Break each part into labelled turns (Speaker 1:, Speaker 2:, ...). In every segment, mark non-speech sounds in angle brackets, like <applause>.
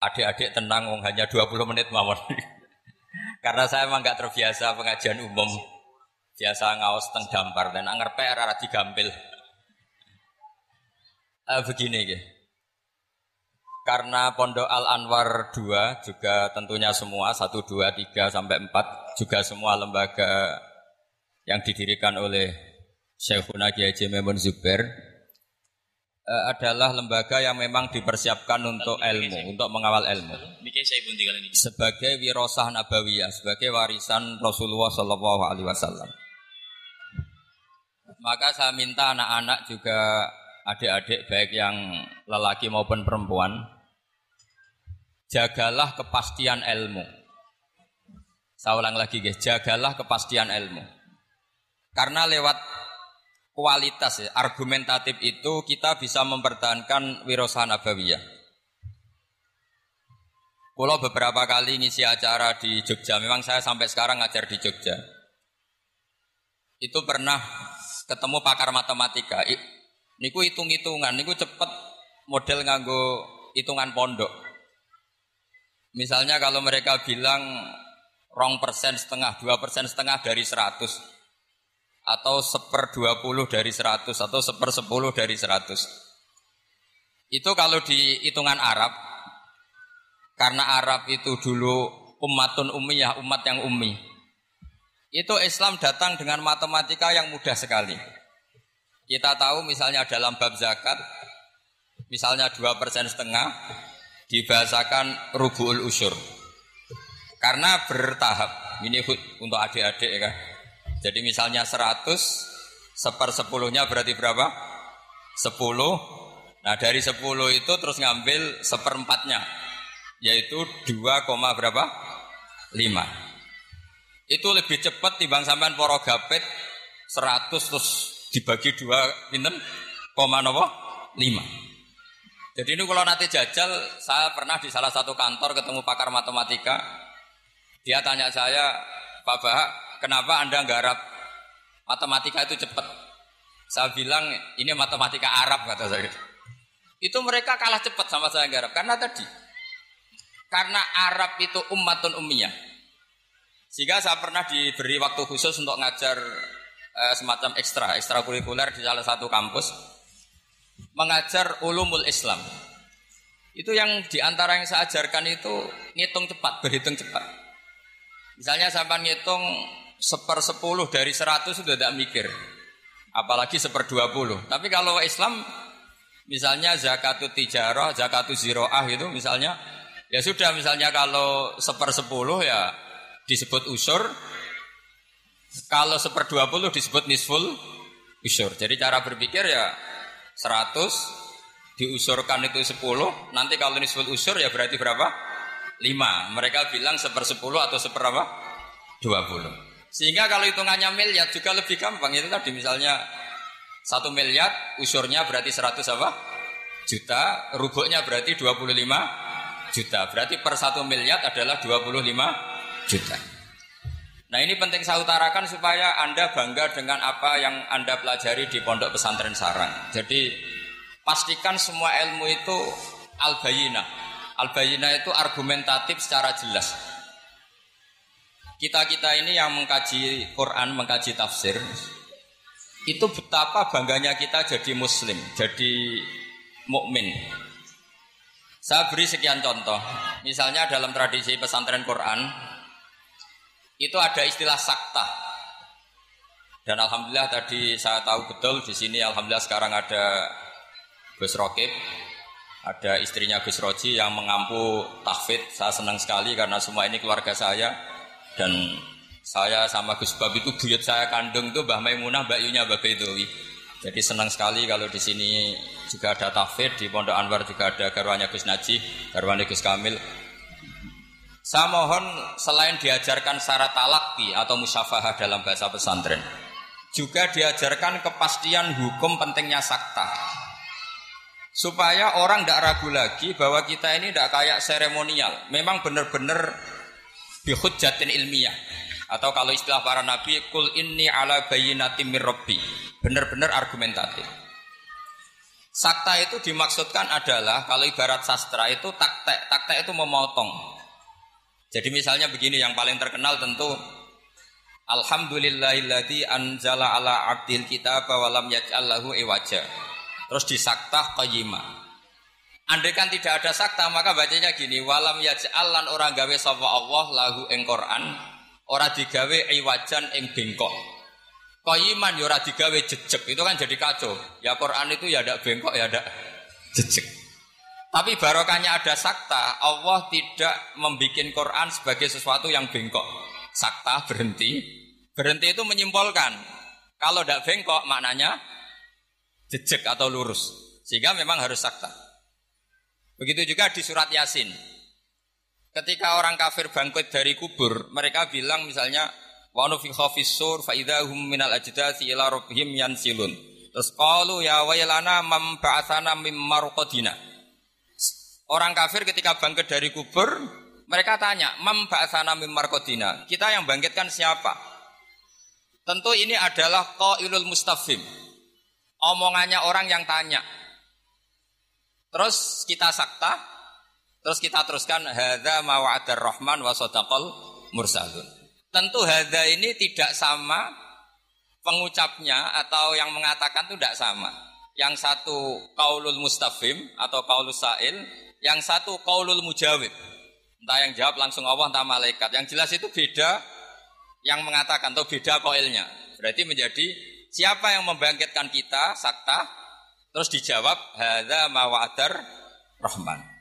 Speaker 1: adik-adik tenang, wong hanya 20 menit mawon. <laughs> Karena saya emang nggak terbiasa pengajian umum. Biasa ngawas teng dampar dan anger PR arah digampil. Uh, begini gitu. Karena Pondok Al Anwar 2 juga tentunya semua 1 2 3 sampai 4 juga semua lembaga yang didirikan oleh Syekhuna Kiai Memun Zubair uh, adalah lembaga yang memang dipersiapkan untuk ilmu, untuk mengawal ilmu. Sebagai wirosah nabawiyah, sebagai warisan Rasulullah Shallallahu Alaihi Wasallam. Maka saya minta anak-anak juga adik-adik baik yang lelaki maupun perempuan, jagalah kepastian ilmu. Saya ulang lagi guys, jagalah kepastian ilmu. Karena lewat kualitas ya, argumentatif itu kita bisa mempertahankan wirosah nabawiyah. Kalau beberapa kali ngisi acara di Jogja, memang saya sampai sekarang ngajar di Jogja. Itu pernah ketemu pakar matematika. Niku hitung-hitungan, niku cepet model nganggo hitungan pondok. Misalnya kalau mereka bilang rong persen setengah, dua persen setengah dari seratus, atau seper dua puluh dari seratus atau seper sepuluh dari seratus. Itu kalau di hitungan Arab, karena Arab itu dulu umatun ummiyah, umat yang ummi. Itu Islam datang dengan matematika yang mudah sekali. Kita tahu misalnya dalam bab zakat, misalnya dua persen setengah, dibahasakan rubu'ul usur. Karena bertahap, ini untuk adik-adik ya kan jadi misalnya 100 seper sepuluhnya berarti berapa? 10. Nah dari 10 itu terus ngambil seperempatnya yaitu 2, berapa? 5. Itu lebih cepat timbang sampean poro gapit 100 terus dibagi dua pinten koma nopo 5. Jadi ini kalau nanti jajal, saya pernah di salah satu kantor ketemu pakar matematika. Dia tanya saya, Pak Bahak, Kenapa Anda nggarap matematika itu cepat? Saya bilang ini matematika Arab kata saya. Itu mereka kalah cepat sama saya nggarap karena tadi karena Arab itu ummatun ummiyah. Sehingga saya pernah diberi waktu khusus untuk ngajar eh, semacam ekstra, ekstrakurikuler di salah satu kampus mengajar ulumul Islam. Itu yang di antara yang saya ajarkan itu ngitung cepat, berhitung cepat. Misalnya sampai ngitung seper sepuluh dari seratus sudah tidak mikir. Apalagi seper dua puluh. Tapi kalau Islam misalnya zakatut tijarah, zakatut ziroah itu misalnya ya sudah misalnya kalau seper sepuluh ya disebut usur. Kalau seper dua puluh disebut nisful usur. Jadi cara berpikir ya seratus diusurkan itu sepuluh. Nanti kalau nisful usur ya berarti berapa? Lima. Mereka bilang seper sepuluh atau seper apa? Dua puluh. Sehingga kalau hitungannya miliar juga lebih gampang itu tadi misalnya satu miliar usurnya berarti 100 apa? Juta, rubuknya berarti 25 juta. Berarti per satu miliar adalah 25 juta. Nah ini penting saya utarakan supaya Anda bangga dengan apa yang Anda pelajari di Pondok Pesantren Sarang. Jadi pastikan semua ilmu itu al-bayinah. Al-bayinah itu argumentatif secara jelas. Kita-kita ini yang mengkaji Quran, mengkaji tafsir, itu betapa bangganya kita jadi muslim, jadi mukmin. Saya beri sekian contoh. Misalnya dalam tradisi pesantren Quran itu ada istilah sakta. Dan alhamdulillah tadi saya tahu betul di sini alhamdulillah sekarang ada Gus Rokib, ada istrinya Gus Roji yang mengampu tahfid. Saya senang sekali karena semua ini keluarga saya dan saya sama Gus Bab itu buyut saya kandung itu Mbah Maimunah, Mbak Yunya, Mbak Bedowi. Jadi senang sekali kalau di sini juga ada tafid, di Pondok Anwar juga ada garwanya Gus Naji, garwanya Gus Kamil. Saya mohon selain diajarkan syarat talaki atau musyafahah dalam bahasa pesantren, juga diajarkan kepastian hukum pentingnya sakta. Supaya orang tidak ragu lagi bahwa kita ini tidak kayak seremonial. Memang benar-benar bihujjatin ilmiah atau kalau istilah para nabi kul inni ala bayyinatin min rabbi benar-benar argumentatif Sakta itu dimaksudkan adalah kalau ibarat sastra itu taktek, taktek itu memotong. Jadi misalnya begini yang paling terkenal tentu Alhamdulillahilladzi anzala ala abdil kitab wa lam yaj'al iwaja. Terus disaktah qayyimah. Andai kan tidak ada sakta maka bacanya gini walam yaj'al lan orang gawe sapa Allah lahu ing Quran ora digawe iwajan ing bengkok. Koyiman ya digawe jejeg. Itu kan jadi kacau. Ya Quran itu ya ada bengkok ya ada jejeg. Tapi barokahnya ada sakta, Allah tidak membuat Quran sebagai sesuatu yang bengkok. Sakta berhenti. Berhenti itu menyimpulkan. Kalau tidak bengkok maknanya jejeg atau lurus. Sehingga memang harus sakta. Begitu juga di surat Yasin. Ketika orang kafir bangkit dari kubur, mereka bilang misalnya wa nufikha fis-sur fa idahum minal ajdathi ila rabbihim yansilun. Terus qalu ya waylana mam mim marqadina. Orang kafir ketika bangkit dari kubur, mereka tanya, "Mam ba'atsana mim marqadina?" Kita yang bangkitkan siapa? Tentu ini adalah qailul mustafim. Omongannya orang yang tanya. Terus kita sakta, terus kita teruskan hadza ma wa'adar rahman wa sadaqal mursalun. Tentu hadza ini tidak sama pengucapnya atau yang mengatakan itu tidak sama. Yang satu kaulul mustafim atau kaulul sa'il, yang satu kaulul mujawib. Entah yang jawab langsung Allah entah malaikat. Yang jelas itu beda yang mengatakan atau beda koilnya. Berarti menjadi siapa yang membangkitkan kita sakta terus dijawab hadza mawadar rahman.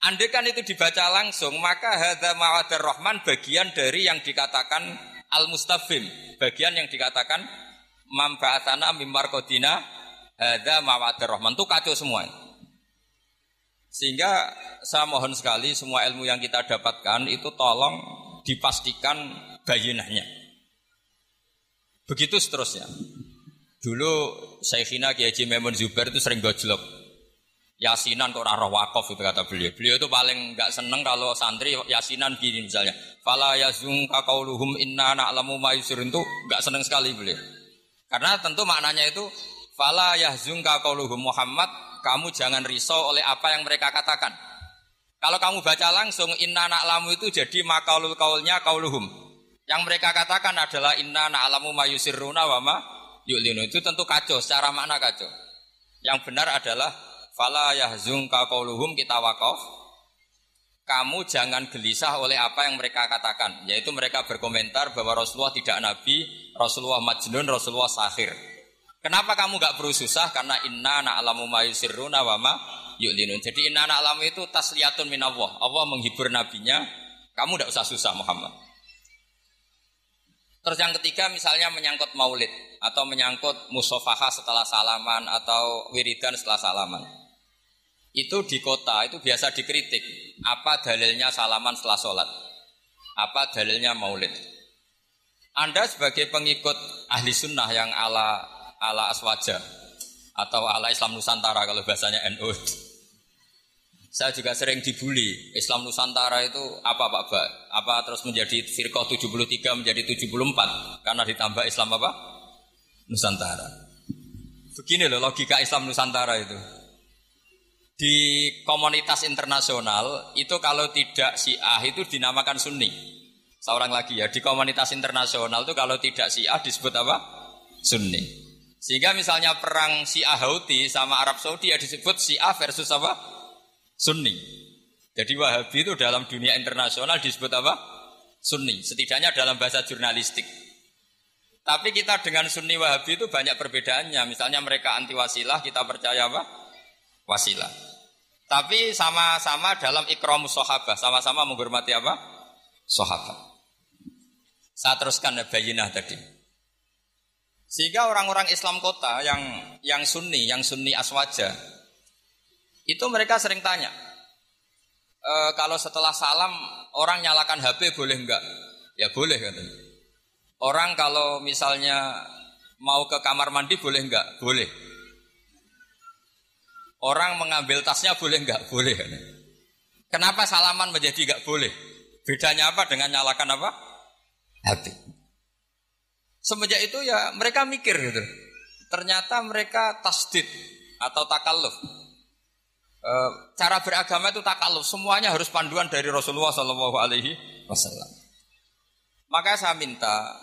Speaker 1: Kan itu dibaca langsung, maka hadza ma'adar rahman bagian dari yang dikatakan al-mustafim. Bagian yang dikatakan mamba'atana mimar kodina hadza ma'adar rahman. Itu kacau semua. Sehingga saya mohon sekali semua ilmu yang kita dapatkan itu tolong dipastikan bayinahnya. Begitu seterusnya. Dulu Syekhina Kiai Haji Memun Zubair itu sering gojlok. Yasinan kok roh wakaf itu kata beliau. Beliau itu paling nggak seneng kalau santri yasinan gini misalnya. Fala yazung kakauluhum inna na'lamu ma yusirun itu nggak seneng sekali beliau. Karena tentu maknanya itu fala yahzung kakauluhum Muhammad kamu jangan risau oleh apa yang mereka katakan. Kalau kamu baca langsung inna na'lamu itu jadi makaulul kaulnya kauluhum. Yang mereka katakan adalah inna na'lamu ma yusiruna wa ma yu'linu. Itu tentu kacau, secara makna kacau. Yang benar adalah Fala yahzunka qauluhum kita wakaf. Kamu jangan gelisah oleh apa yang mereka katakan, yaitu mereka berkomentar bahwa Rasulullah tidak nabi, Rasulullah majnun, Rasulullah sahir. Kenapa kamu gak perlu susah? Karena inna na'lamu ma yusirruna wa ma yu'linun. Jadi inna na'lamu itu tasliyatun minallah. Allah menghibur nabinya, kamu tidak usah susah Muhammad. Terus yang ketiga misalnya menyangkut maulid atau menyangkut musofaha setelah salaman atau wiridan setelah salaman itu di kota itu biasa dikritik. Apa dalilnya salaman setelah sholat? Apa dalilnya maulid? Anda sebagai pengikut ahli sunnah yang ala ala aswaja atau ala Islam Nusantara kalau bahasanya NU. Saya juga sering dibully Islam Nusantara itu apa Pak Ba? Apa terus menjadi firqah 73 menjadi 74 karena ditambah Islam apa? Nusantara. Begini loh logika Islam Nusantara itu di komunitas internasional itu kalau tidak Syiah itu dinamakan Sunni. Seorang lagi ya di komunitas internasional itu kalau tidak Syiah disebut apa? Sunni. Sehingga misalnya perang Syiah Houthi sama Arab Saudi ya disebut Syiah versus apa? Sunni. Jadi Wahabi itu dalam dunia internasional disebut apa? Sunni. Setidaknya dalam bahasa jurnalistik. Tapi kita dengan Sunni Wahabi itu banyak perbedaannya. Misalnya mereka anti wasilah, kita percaya apa? Wasilah. Tapi sama-sama dalam ikram sahabat, sama-sama menghormati apa? Sahabat. Saya teruskan bayinah tadi. Sehingga orang-orang Islam kota yang yang sunni, yang sunni aswaja, itu mereka sering tanya, e, kalau setelah salam orang nyalakan HP boleh enggak? Ya boleh katanya. Orang kalau misalnya mau ke kamar mandi boleh enggak? Boleh. Orang mengambil tasnya boleh nggak? Boleh. Kenapa salaman menjadi nggak boleh? Bedanya apa dengan nyalakan apa? Hati. Semenjak itu ya mereka mikir gitu. Ternyata mereka tasdid atau takalluf. E, cara beragama itu takalluf, semuanya harus panduan dari Rasulullah Shallallahu Alaihi Wasallam. Maka saya minta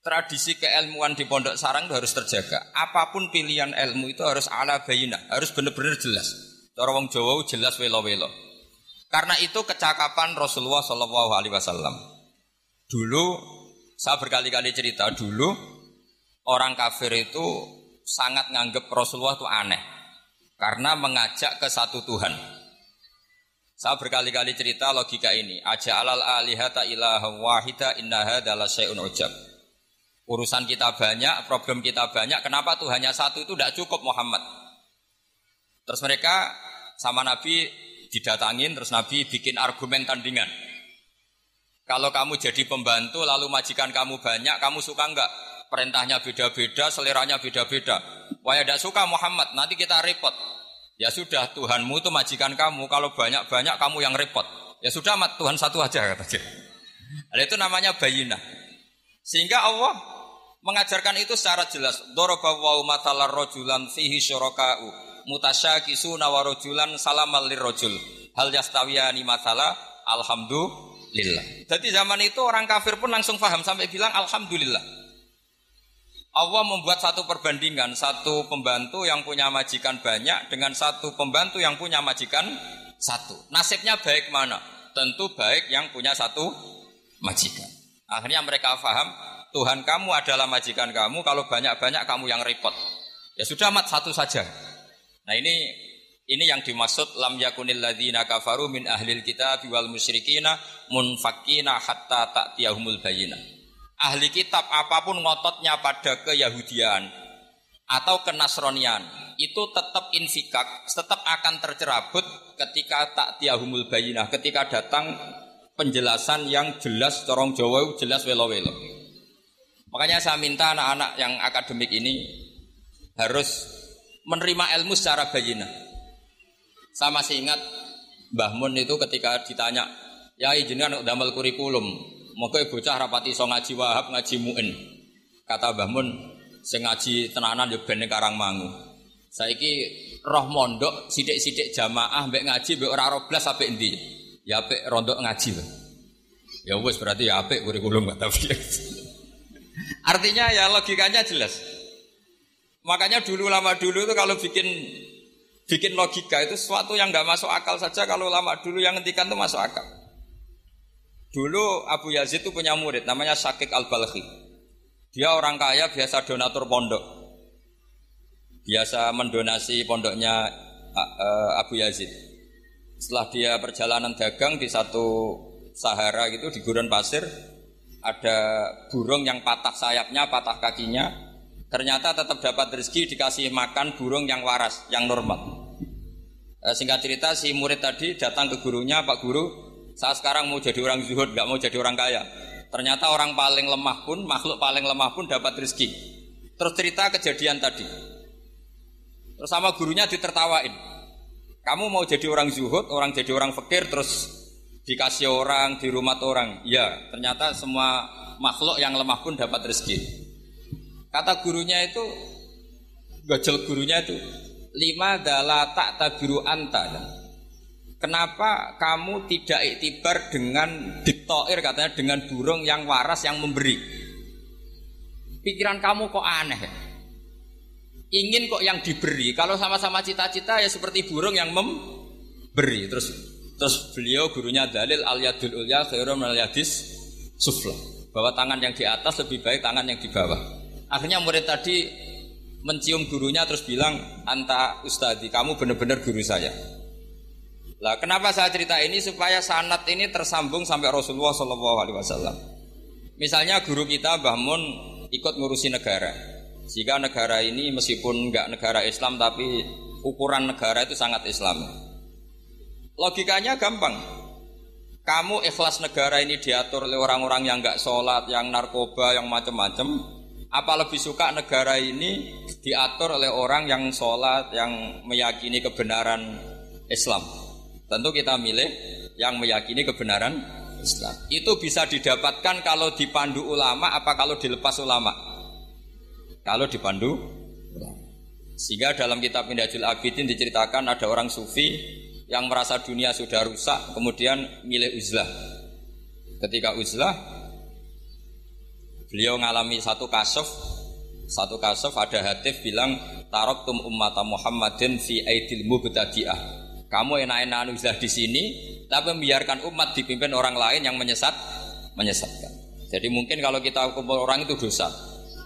Speaker 1: tradisi keilmuan di Pondok Sarang itu harus terjaga. Apa pun pilihan ilmu itu harus ala bayina, harus benar-benar jelas. Cara wong Jawa jelas welo-welo. Karena itu kecakapan Rasulullah Shallallahu Alaihi Wasallam. Dulu saya berkali-kali cerita dulu orang kafir itu sangat nganggap Rasulullah itu aneh karena mengajak ke satu Tuhan. Saya berkali-kali cerita logika ini. Aja alal alihata ilaha wahida innaha adalah syai'un ujab. Urusan kita banyak, problem kita banyak. Kenapa Tuhannya satu itu tidak cukup Muhammad? Terus mereka sama Nabi didatangin terus Nabi bikin argumen tandingan. Kalau kamu jadi pembantu lalu majikan kamu banyak, kamu suka enggak? Perintahnya beda-beda, seleranya beda-beda. Wah ya tidak suka Muhammad, nanti kita repot. Ya sudah Tuhanmu itu majikan kamu, kalau banyak-banyak kamu yang repot. Ya sudah mat Tuhan satu aja kata dia. Itu namanya bayina. Sehingga Allah mengajarkan itu secara jelas. Dorobawu matalar rojulan fihi mutasyakisuna wa rajulan salamal lirrajul. Hal yastawiyani masalah alhamdulillah. Jadi zaman itu orang kafir pun langsung paham sampai bilang alhamdulillah. Allah membuat satu perbandingan, satu pembantu yang punya majikan banyak dengan satu pembantu yang punya majikan satu. Nasibnya baik mana? Tentu baik yang punya satu majikan. Akhirnya mereka paham, Tuhan kamu adalah majikan kamu, kalau banyak-banyak kamu yang repot. Ya sudah mat satu saja. Nah ini ini yang dimaksud lam yakunil ladzina kafaru min ahlil kitab wal musyrikina munfakina hatta ta'tiyahumul bayina. Ahli kitab apa pun ngototnya pada keyahudian atau kenasronian itu tetap infikak, tetap akan tercerabut ketika ta'tiyahumul bayina, ketika datang penjelasan yang jelas corong Jawa jelas welo-welo. Makanya saya minta anak-anak yang akademik ini harus menerima ilmu secara bayina. Saya masih ingat Mbah Mun itu ketika ditanya, ya jenengan damel kurikulum, moga bocah rapati so ngaji wahab ngaji muin. Kata Mbah Mun, sing ngaji tenanan yo ben Karangmangu. Saiki roh mondok sidik-sidik jamaah mbek ngaji mbek ora roh blas endi? Ya apik rondok ngaji. Ya wis berarti ya apik kurikulum kata <laughs> Artinya ya logikanya jelas. Makanya dulu lama dulu itu kalau bikin bikin logika itu sesuatu yang nggak masuk akal saja kalau lama dulu yang ngendikan itu masuk akal. Dulu Abu Yazid itu punya murid namanya Syakik Al-Balkhi. Dia orang kaya biasa donatur pondok. Biasa mendonasi pondoknya Abu Yazid. Setelah dia perjalanan dagang di satu Sahara gitu di gurun pasir ada burung yang patah sayapnya, patah kakinya, Ternyata tetap dapat rezeki dikasih makan burung yang waras, yang normal. E, singkat cerita si murid tadi datang ke gurunya, Pak Guru, saya sekarang mau jadi orang zuhud, nggak mau jadi orang kaya. Ternyata orang paling lemah pun, makhluk paling lemah pun dapat rezeki. Terus cerita kejadian tadi. Terus sama gurunya ditertawain. Kamu mau jadi orang zuhud, orang jadi orang fakir, terus dikasih orang di rumah orang. Ya, ternyata semua makhluk yang lemah pun dapat rezeki. Kata gurunya itu, gajel gurunya itu, lima adalah tak tabiru anta. Kenapa kamu tidak iktibar dengan diktoir katanya dengan burung yang waras yang memberi? Pikiran kamu kok aneh? Ingin kok yang diberi. Kalau sama-sama cita-cita ya seperti burung yang memberi. Terus terus beliau gurunya dalil al yadul ulya khairum al yadis sufla. Bahwa tangan yang di atas lebih baik tangan yang di bawah. Akhirnya murid tadi mencium gurunya terus bilang, "Anta ustadi, kamu benar-benar guru saya." Lah, kenapa saya cerita ini supaya sanat ini tersambung sampai Rasulullah Shallallahu Alaihi Wasallam. Misalnya guru kita Mbah ikut ngurusi negara, jika negara ini meskipun nggak negara Islam tapi ukuran negara itu sangat Islam. Logikanya gampang. Kamu ikhlas negara ini diatur oleh orang-orang yang nggak sholat, yang narkoba, yang macam-macam, apa lebih suka negara ini diatur oleh orang yang sholat, yang meyakini kebenaran Islam? Tentu kita milih yang meyakini kebenaran Islam. Itu bisa didapatkan kalau dipandu ulama, apa kalau dilepas ulama? Kalau dipandu Sehingga dalam kitab Mindajul Abidin diceritakan ada orang sufi yang merasa dunia sudah rusak, kemudian milih uzlah. Ketika uzlah, beliau mengalami satu kasuf, satu kasuf ada hatif bilang tarok tum ummata Muhammadin fi aidil mubtadi'ah. Kamu enak-enak uzlah di sini, tapi membiarkan umat dipimpin orang lain yang menyesat, menyesatkan. Jadi mungkin kalau kita kumpul orang itu dosa.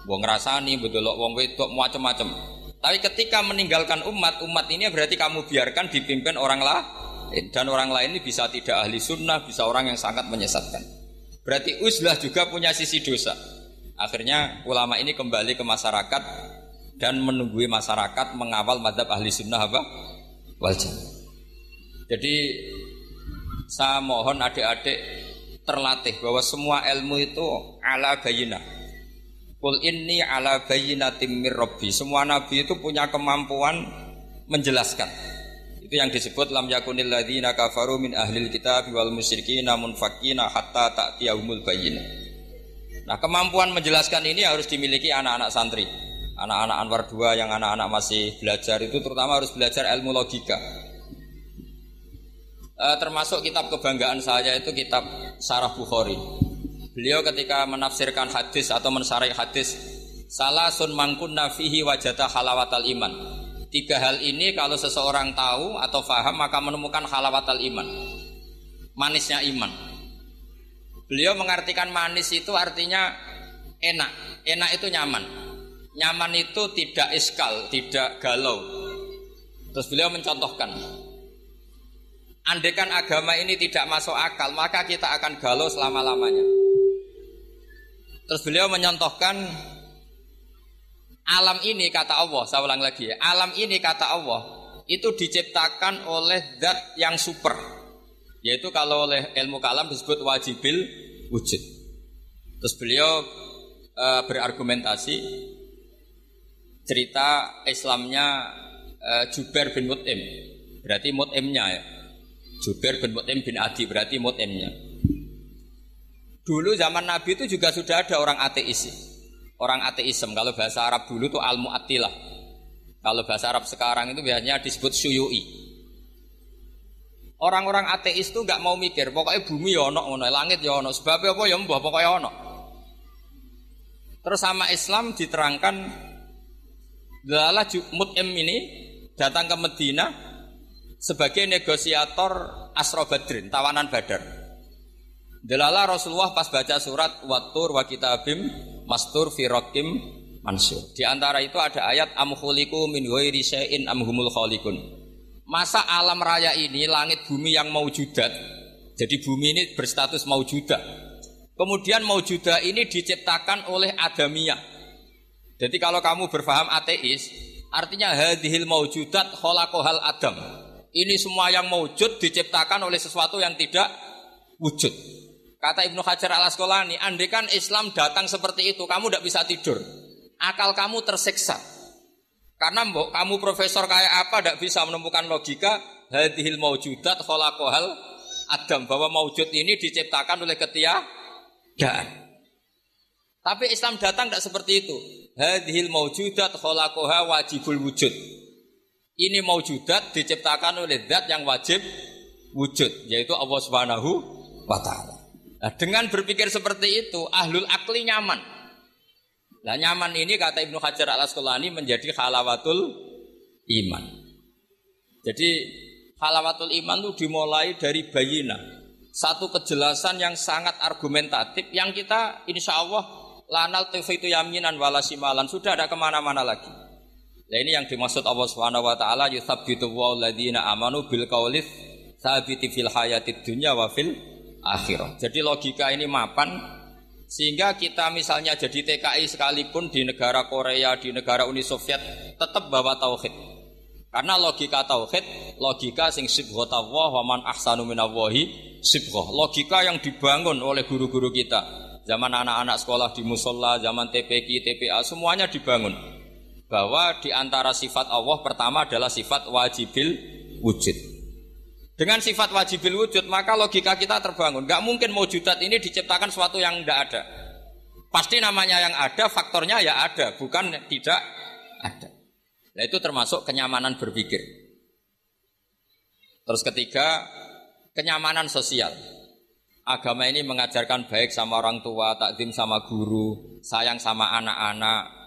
Speaker 1: Wong ngrasani, betul wong wedok macam-macam. Tapi ketika meninggalkan umat, umat ini berarti kamu biarkan dipimpin orang lain dan orang lain ini bisa tidak ahli sunnah, bisa orang yang sangat menyesatkan. Berarti uzlah juga punya sisi dosa. Akhirnya ulama ini kembali ke masyarakat dan menunggui masyarakat mengawal madhab ahli sunnah apa? Wajah. Jadi saya mohon adik-adik terlatih bahwa semua ilmu itu ala bayinah Kul inni ala bayyinatim mir rabbi. Semua nabi itu punya kemampuan menjelaskan. Itu yang disebut lam yakunil ladzina kafaru min ahlil kitab wal musyrikina munfakina hatta ta'tiyahumul bayyinah. Nah, kemampuan menjelaskan ini harus dimiliki anak-anak santri. Anak-anak Anwar 2 yang anak-anak masih belajar itu terutama harus belajar ilmu logika. E, termasuk kitab kebanggaan saya itu kitab Sarah Bukhari. Beliau ketika menafsirkan hadis atau mensarai hadis salah sun mangkun nafihi wajata halawatal iman. Tiga hal ini kalau seseorang tahu atau faham maka menemukan halawatal iman. Manisnya iman. Beliau mengartikan manis itu artinya enak. Enak itu nyaman. Nyaman itu tidak iskal, tidak galau. Terus beliau mencontohkan, Andekan agama ini tidak masuk akal, maka kita akan galau selama-lamanya. Terus beliau menyontohkan alam ini kata Allah, saya ulang lagi ya, alam ini kata Allah itu diciptakan oleh zat yang super. Yaitu kalau oleh ilmu kalam disebut wajibil wujud. Terus beliau e, berargumentasi cerita Islamnya e, Jubair bin Mut'im. Berarti Mut'imnya ya. Jubair bin Mut'im bin Adi berarti Mut'imnya. Dulu zaman Nabi itu juga sudah ada orang ateis. Orang ateisme. Kalau bahasa Arab dulu itu al-mu'attilah. Kalau bahasa Arab sekarang itu biasanya disebut syuyui. Orang-orang ateis itu nggak mau mikir, pokoknya bumi ya ono, ono langit ya ono, sebabnya apa ya mbah pokoknya ono. Terus sama Islam diterangkan Lala Mut'im ini datang ke Medina sebagai negosiator Asro Badrin, tawanan Badar. Delala Rasulullah pas baca surat Watur wa kitabim mastur firokim mansur. Di antara itu ada ayat amhuliku min ghairi syai'in amhumul khalikun. Masa alam raya ini langit bumi yang mau judat. Jadi bumi ini berstatus mau judat. Kemudian mau judat ini diciptakan oleh adamiyah. Jadi kalau kamu berfaham ateis, artinya hadhil maujudat khalaqahal adam. Ini semua yang maujud diciptakan oleh sesuatu yang tidak wujud. Kata Ibnu Hajar al Asqalani, kan Islam datang seperti itu, kamu tidak bisa tidur. Akal kamu tersiksa. Karena mbok kamu profesor kayak apa tidak bisa menemukan logika hadhil maujudat khalaqahal adam bahwa maujud ini diciptakan oleh ketiadaan. Tapi Islam datang tidak seperti itu. Hadhil maujudat khalaqaha wajibul wujud. Ini maujudat diciptakan oleh zat yang wajib wujud, yaitu Allah Subhanahu wa taala. Nah, dengan berpikir seperti itu, ahlul akli nyaman. Nah, nyaman ini kata Ibnu Hajar al Asqalani menjadi halawatul iman. Jadi halawatul iman itu dimulai dari bayina. Satu kejelasan yang sangat argumentatif yang kita insya Allah lanal itu yaminan walasimalan sudah ada ke mana-mana lagi. Nah ini yang dimaksud Allah Subhanahu Wa Taala yuthabbitu ladina amanu bil kaulis sabiti fil hayatid dunya wa fil akhirat. Jadi logika ini mapan sehingga kita misalnya jadi TKI sekalipun di negara Korea, di negara Uni Soviet tetap bawa tauhid. Karena logika tauhid, logika sing sibghatullah wa man ahsanu minallahi sibghah. Logika yang dibangun oleh guru-guru kita. Zaman anak-anak sekolah di musola, zaman TPK, TPA, semuanya dibangun. Bahwa di antara sifat Allah pertama adalah sifat wajibil wujud. Dengan sifat wajibil wujud, maka logika kita terbangun. Gak mungkin mewujudat ini diciptakan sesuatu yang tidak ada. Pasti namanya yang ada, faktornya ya ada, bukan tidak ada. Nah itu termasuk kenyamanan berpikir. Terus ketiga, kenyamanan sosial. Agama ini mengajarkan baik sama orang tua, takdim sama guru, sayang sama anak-anak,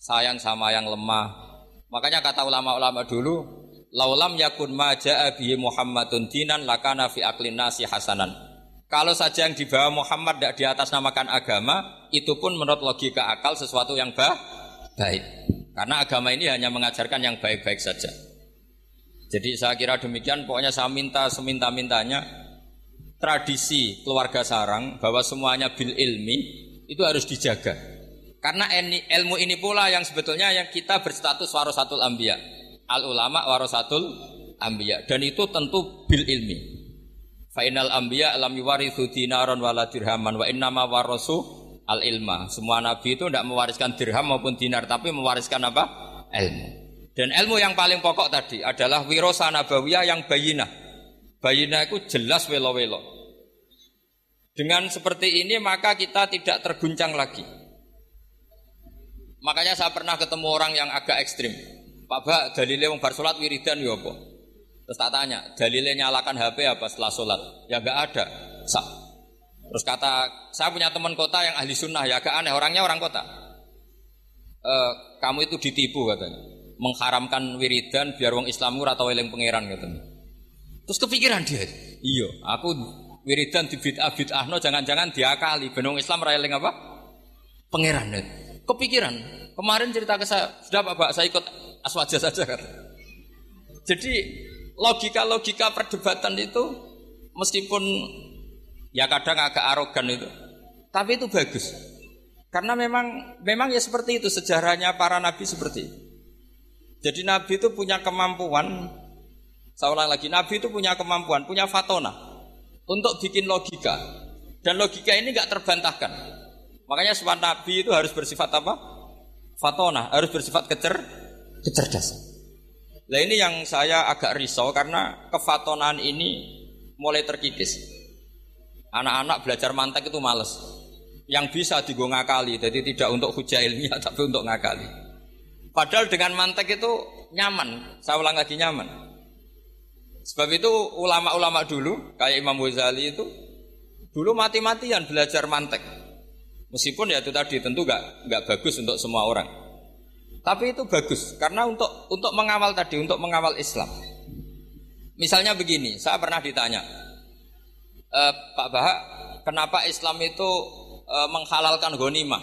Speaker 1: sayang sama yang lemah. Makanya kata ulama-ulama dulu, laulam yakun maja bihi Muhammadun dinan lakana fi aklin nasi hasanan. Kalau saja yang dibawa Muhammad tidak di atas namakan agama, itu pun menurut logika akal sesuatu yang bah, baik. Karena agama ini hanya mengajarkan yang baik-baik saja. Jadi saya kira demikian, pokoknya saya minta seminta-mintanya tradisi keluarga sarang bahwa semuanya bil ilmi itu harus dijaga. Karena ilmu ini pula yang sebetulnya yang kita berstatus warasatul ambia. Al ulama warasatul ambia dan itu tentu bil ilmi. Fainal ambia alam yuwarithu dinaron wala dirhaman wa innama warasu al ilma. Semua nabi itu tidak mewariskan dirham maupun dinar tapi mewariskan apa? Ilmu. Dan ilmu yang paling pokok tadi adalah wirosa nabawiyah yang bayina. Bayina itu jelas welo-welo. Dengan seperti ini maka kita tidak terguncang lagi. Makanya saya pernah ketemu orang yang agak ekstrim. Pak Bak, dalilnya wong bar wiridan ya apa? Terus tak tanya, dalilnya nyalakan HP apa setelah sholat? Ya gak ada. Sa. Terus kata, saya punya teman kota yang ahli sunnah, ya agak aneh, orangnya orang kota. E, kamu itu ditipu katanya mengharamkan wiridan biar wong Islam ora tau eling pangeran gitu. Terus kepikiran dia, iya, aku wiridan di bid'ah bid'ahno jangan-jangan diakali benong Islam ora eling apa? Pangeran. Kepikiran. Kemarin cerita ke saya, sudah Pak, Pak saya ikut aswaja saja kan. Jadi logika-logika perdebatan itu meskipun ya kadang agak arogan itu, tapi itu bagus. Karena memang memang ya seperti itu sejarahnya para nabi seperti itu. Jadi Nabi itu punya kemampuan, saya ulang lagi, Nabi itu punya kemampuan, punya fatona untuk bikin logika. Dan logika ini nggak terbantahkan. Makanya sifat Nabi itu harus bersifat apa? Fatona, harus bersifat kecer, kecerdasan. Nah ini yang saya agak risau karena kefatonaan ini mulai terkikis. Anak-anak belajar mantek itu males. Yang bisa digo ngakali, jadi tidak untuk hujah ilmiah <laughs> tapi untuk ngakali. Padahal dengan mantek itu nyaman. Saya ulang lagi nyaman. Sebab itu ulama-ulama dulu kayak Imam Ghazali itu dulu mati-matian belajar mantek. Meskipun ya itu tadi tentu gak, gak bagus untuk semua orang. Tapi itu bagus karena untuk untuk mengawal tadi, untuk mengawal Islam. Misalnya begini, saya pernah ditanya, e, Pak Bahak, kenapa Islam itu e, menghalalkan ghanimah?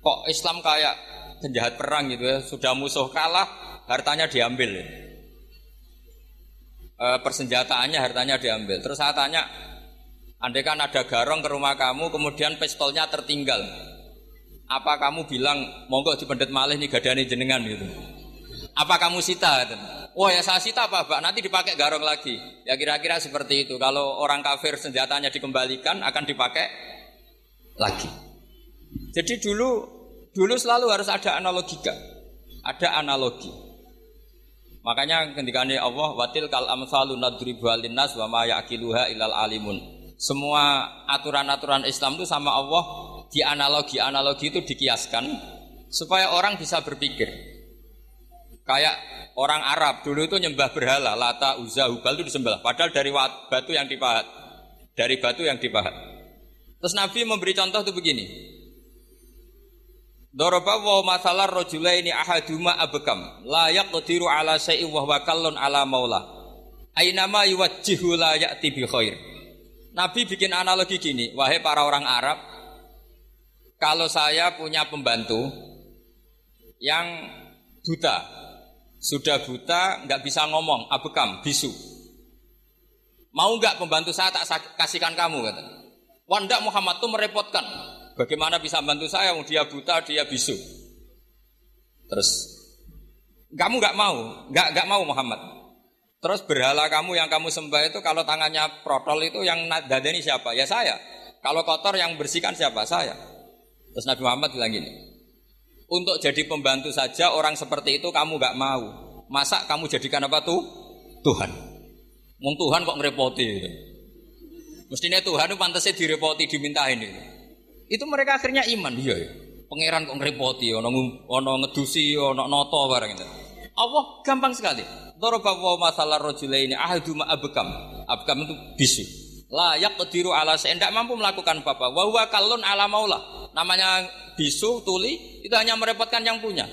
Speaker 1: Kok Islam kayak penjahat perang gitu ya, sudah musuh kalah, hartanya diambil. E, persenjataannya hartanya diambil. Terus saya tanya, andai kan ada garong ke rumah kamu, kemudian pistolnya tertinggal. Apa kamu bilang, monggo di pendet malih nih gadani jenengan gitu. Apa kamu sita? Gitu. Wah oh, ya saya sita apa, Pak? Nanti dipakai garong lagi. Ya kira-kira seperti itu. Kalau orang kafir senjatanya dikembalikan akan dipakai lagi. Jadi dulu Dulu selalu harus ada analogika. Ada analogi. Makanya ketika Allah watil kal amsalu nadribu nas wa ma yaqiluha ilal alimun. Semua aturan-aturan Islam itu sama Allah di analogi-analogi itu dikiaskan supaya orang bisa berpikir. Kayak orang Arab dulu itu nyembah berhala, lata, uzza, hubal itu disembah. Padahal dari batu yang dipahat. Dari batu yang dipahat. Terus Nabi memberi contoh itu begini. Doroba wa masalah ini ahaduma abekam layak qadiru ala syai'i wa kallun ala maula. Ainama yuwajjihu la ya'ti bi khair. Nabi bikin analogi gini, wahai para orang Arab, kalau saya punya pembantu yang buta, sudah buta, nggak bisa ngomong, abekam, bisu. Mau nggak pembantu saya tak kasihkan kamu kata. Wanda Muhammad tuh merepotkan. Bagaimana bisa bantu saya? Dia buta, dia bisu. Terus kamu nggak mau, nggak nggak mau Muhammad. Terus berhala kamu yang kamu sembah itu kalau tangannya protol itu yang dadani siapa? Ya saya. Kalau kotor yang bersihkan siapa? Saya. Terus Nabi Muhammad bilang gini, untuk jadi pembantu saja orang seperti itu kamu nggak mau. Masa kamu jadikan apa tuh? Tuhan. Mung Tuhan kok ngerepoti Mestinya Tuhan itu pantasnya direpoti dimintain itu. Itu mereka akhirnya iman, iya ya. Pangeran kok ngerepoti, ono ono ngedusi, ono noto barang itu. Allah gampang sekali. Daraba wa masalah rajulaini ahaduma abkam. Abkam itu bisu. Layak kediru ala tidak mampu melakukan apa-apa. Wa huwa kallun ala maula. Namanya bisu, tuli, itu hanya merepotkan yang punya.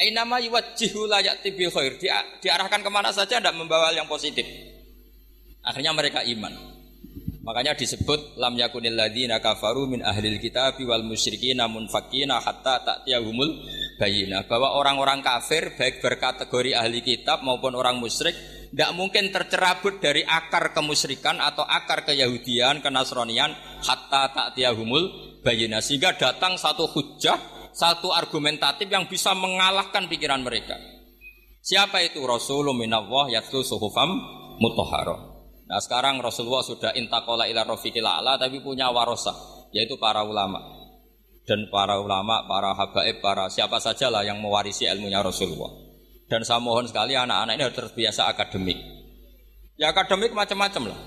Speaker 1: Ainama yuwajjihu layak tibi khair. Dia, diarahkan ke mana saja tidak membawa yang positif. Akhirnya mereka iman. Makanya disebut lam yakunil ladzina kafaru min ahlil kitab wal musyrikin namun fakina hatta ta'tiyahumul bayina bahwa orang-orang kafir baik berkategori ahli kitab maupun orang musyrik tidak mungkin tercerabut dari akar kemusyrikan atau akar keyahudian, kenasronian hatta ta'tiyahumul bayina sehingga datang satu hujah, satu argumentatif yang bisa mengalahkan pikiran mereka. Siapa itu Rasulullah minallah yatlu suhufam mutahharah. Nah sekarang Rasulullah sudah intakola ila rofiqil tapi punya warosa yaitu para ulama dan para ulama, para habaib, para siapa saja lah yang mewarisi ilmunya Rasulullah. Dan saya mohon sekali anak-anak ini harus terbiasa akademik. Ya akademik macam-macam lah.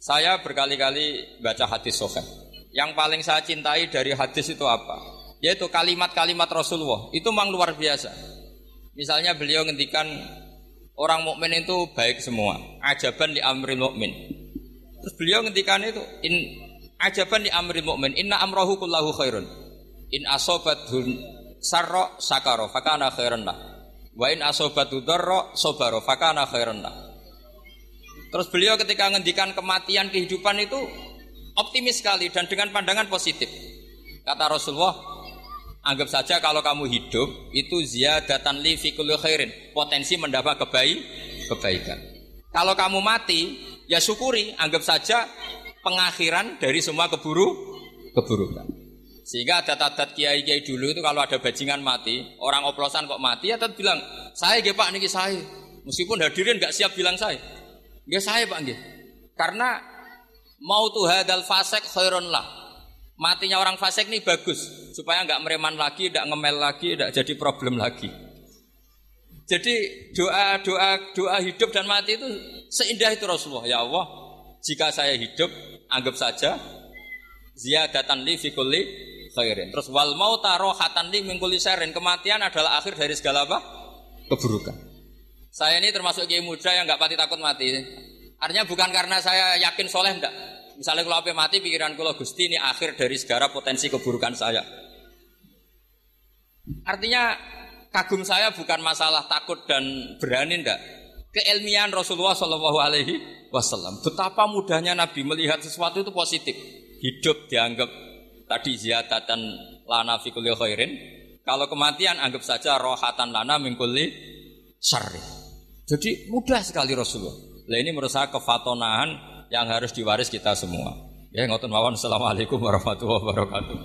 Speaker 1: Saya berkali-kali baca hadis soheh. Yang paling saya cintai dari hadis itu apa? Yaitu kalimat-kalimat Rasulullah. Itu memang luar biasa. Misalnya beliau ngendikan orang mukmin itu baik semua. Ajaban di amri mukmin. Terus beliau ngendikan itu in ajaban di amri mukmin inna amrohu kullahu khairun. In asobathun sarro sakaro fakana khairan lah. Wa in asobatu darro sobaro fakana khairan lah. Terus beliau ketika ngendikan kematian kehidupan itu optimis sekali dan dengan pandangan positif. Kata Rasulullah, Anggap saja kalau kamu hidup itu ziyadatan li fi khairin, potensi mendapat kebaik kebaikan. Kalau kamu mati, ya syukuri, anggap saja pengakhiran dari semua keburu keburukan. Sehingga ada tadat kiai-kiai dulu itu kalau ada bajingan mati, orang oplosan kok mati, ya tetap bilang, saya ya pak niki saya. Meskipun hadirin nggak siap bilang saya. Ya saya pak nggih. Karena mau tuh hadal fasek khairun lah matinya orang fasik ini bagus supaya nggak mereman lagi, nggak ngemel lagi, nggak jadi problem lagi. Jadi doa doa doa hidup dan mati itu seindah itu Rasulullah. Ya Allah, jika saya hidup, anggap saja ziyadatan li fi kulli khairin. Terus wal mauta rohatan li min kulli syairin. Kematian adalah akhir dari segala apa? keburukan. Saya ini termasuk kiai muda yang nggak pati takut mati. Artinya bukan karena saya yakin soleh enggak, Misalnya kalau apa mati pikiran kalau Gusti ini akhir dari segala potensi keburukan saya. Artinya kagum saya bukan masalah takut dan berani ndak. Keilmian Rasulullah Shallallahu Alaihi Wasallam. Betapa mudahnya Nabi melihat sesuatu itu positif. Hidup dianggap tadi ziyadatan lana fikuli khairin. Kalau kematian anggap saja rohatan lana mingkuli syarri. Jadi mudah sekali Rasulullah. Nah ini menurut saya kefatonahan yang harus diwaris kita semua. Ya ngotot mawon. Assalamualaikum warahmatullahi wabarakatuh.